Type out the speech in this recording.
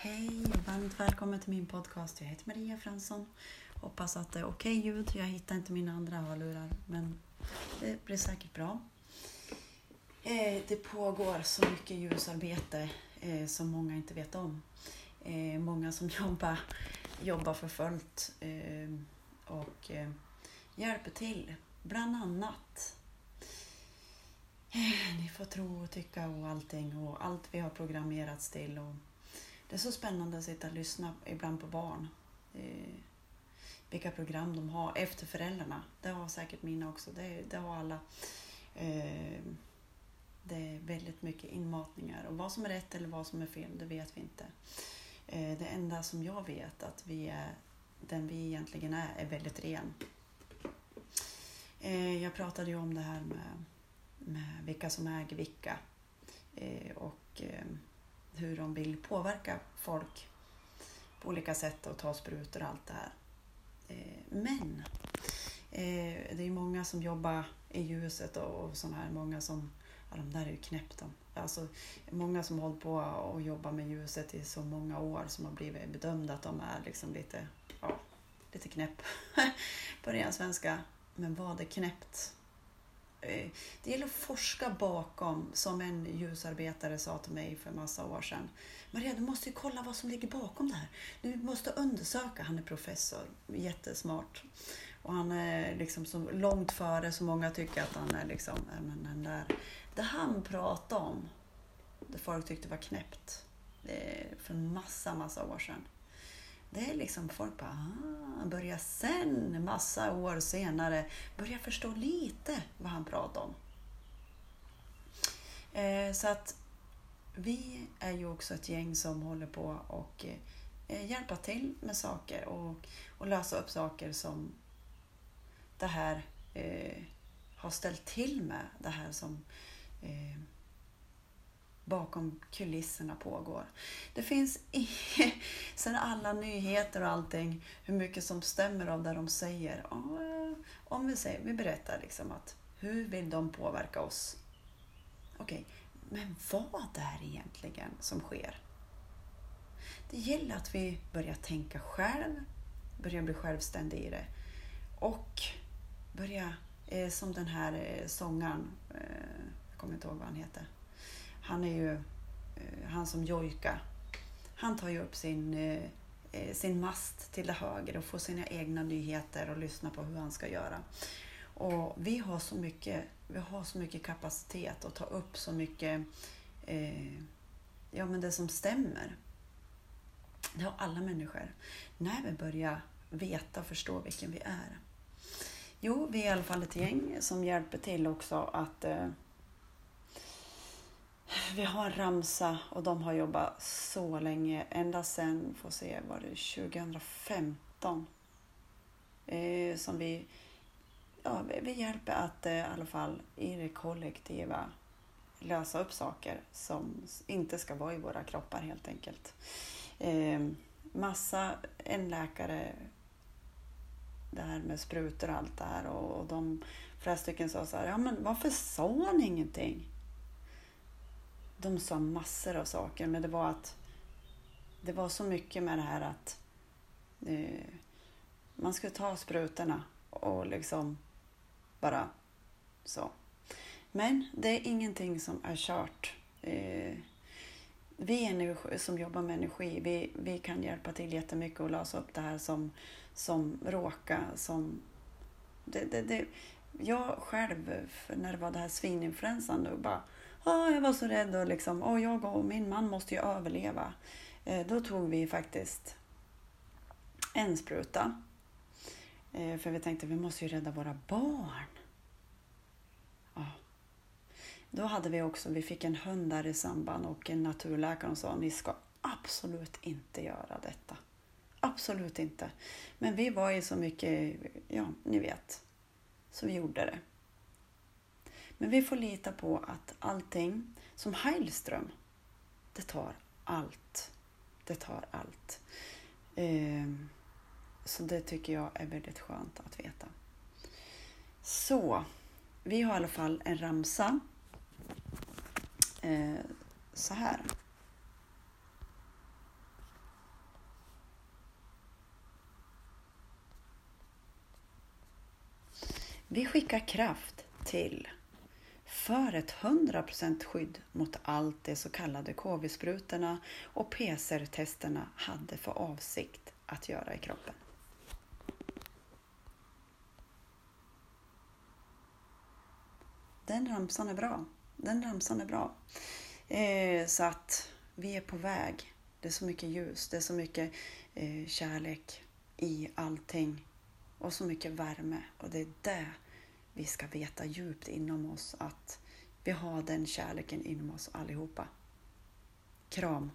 Hej och varmt välkommen till min podcast. Jag heter Maria Fransson. Hoppas att det är okej okay ljud. Jag hittar inte mina andra hörlurar, men det blir säkert bra. Eh, det pågår så mycket ljusarbete eh, som många inte vet om. Eh, många som jobbar, jobbar för fullt och hjälper till, bland annat ni får tro och tycka och allting och allt vi har programmerats till. Och det är så spännande att sitta och lyssna ibland på barn. Eh, vilka program de har efter föräldrarna. Det har säkert mina också. Det, det har alla. Eh, det är väldigt mycket inmatningar och vad som är rätt eller vad som är fel, det vet vi inte. Eh, det enda som jag vet att vi är, den vi egentligen är, är väldigt ren. Eh, jag pratade ju om det här med med vilka som äger vilka eh, och eh, hur de vill påverka folk på olika sätt och ta sprutor och allt det här. Eh, men eh, det är många som jobbar i ljuset och sådana här, många som, ja de där är ju knäppt de. Alltså, många som har hållit på och jobbat med ljuset i så många år som har blivit bedömda att de är liksom lite, ja, lite knäpp på ren svenska. Men vad är knäppt? Eh, det gäller att forska bakom, som en ljusarbetare sa till mig för massa år sedan. Maria, du måste ju kolla vad som ligger bakom det här. Du måste undersöka. Han är professor, jättesmart. Och han är liksom så långt före så många tycker att han är liksom, men den där. Det han pratade om, det folk tyckte var knäppt, för en för massa, massa år sedan. Det är liksom folk bara, ah, börjar sen, massa år senare, börja förstå lite vad han pratar om. Eh, så att vi är ju också ett gäng som håller på och eh, hjälpa till med saker och, och lösa upp saker som det här eh, har ställt till med. Det här som eh, bakom kulisserna pågår. Det finns inget... sen alla nyheter och allting, hur mycket som stämmer av det de säger. Om vi, säger, vi berättar liksom att hur vill de påverka oss? Okej, okay, men vad är det egentligen som sker? Det gäller att vi börjar tänka själv, börjar bli självständiga i det och börja, eh, som den här eh, sångaren, eh, jag kommer inte ihåg vad han heter, han är ju eh, han som jojkar. Han tar ju upp sin, eh, eh, sin mast till det högre och får sina egna nyheter och lyssnar på hur han ska göra. Och vi har så mycket, vi har så mycket kapacitet att ta upp så mycket, eh, ja men det som stämmer. Det har alla människor. När vi börjar veta och förstå vilken vi är. Jo, vi är i alla fall ett gäng som hjälper till också att eh, vi har en ramsa och de har jobbat så länge, ända sedan, får se, var det 2015 eh, som vi, ja, vi hjälper att eh, i alla fall i det kollektiva lösa upp saker som inte ska vara i våra kroppar helt enkelt. Eh, massa, en läkare, det här med sprutor och allt det här och, och de flera stycken sa så här, ja men varför sa ni ingenting? De sa massor av saker, men det var att det var så mycket med det här att eh, man skulle ta sprutorna och liksom bara så. Men det är ingenting som är kört. Eh, vi energi, som jobbar med energi, vi, vi kan hjälpa till jättemycket och lösa upp det här som, som råka, som... Det, det, det, jag själv, när det var det här svininfluensan, då bara oh, jag var så rädd och liksom, oh, jag och min man måste ju överleva. Eh, då tog vi faktiskt en spruta. Eh, för vi tänkte vi måste ju rädda våra barn. Oh. Då hade vi också, vi fick en hund där i samband och en naturläkare sa ni ska absolut inte göra detta. Absolut inte. Men vi var ju så mycket, ja ni vet, så vi gjorde det. Men vi får lita på att allting, som Heilström, det tar allt. Det tar allt. Ehm, så det tycker jag är väldigt skönt att veta. Så, vi har i alla fall en ramsa ehm, så här. Vi skickar kraft till för ett 100% skydd mot allt det så kallade KV-sprutorna och PCR-testerna hade för avsikt att göra i kroppen. Den ramsan är bra. Den ramsan är bra. Eh, så att vi är på väg. Det är så mycket ljus, det är så mycket eh, kärlek i allting och så mycket värme. Och det är det vi ska veta djupt inom oss att vi har den kärleken inom oss allihopa. Kram!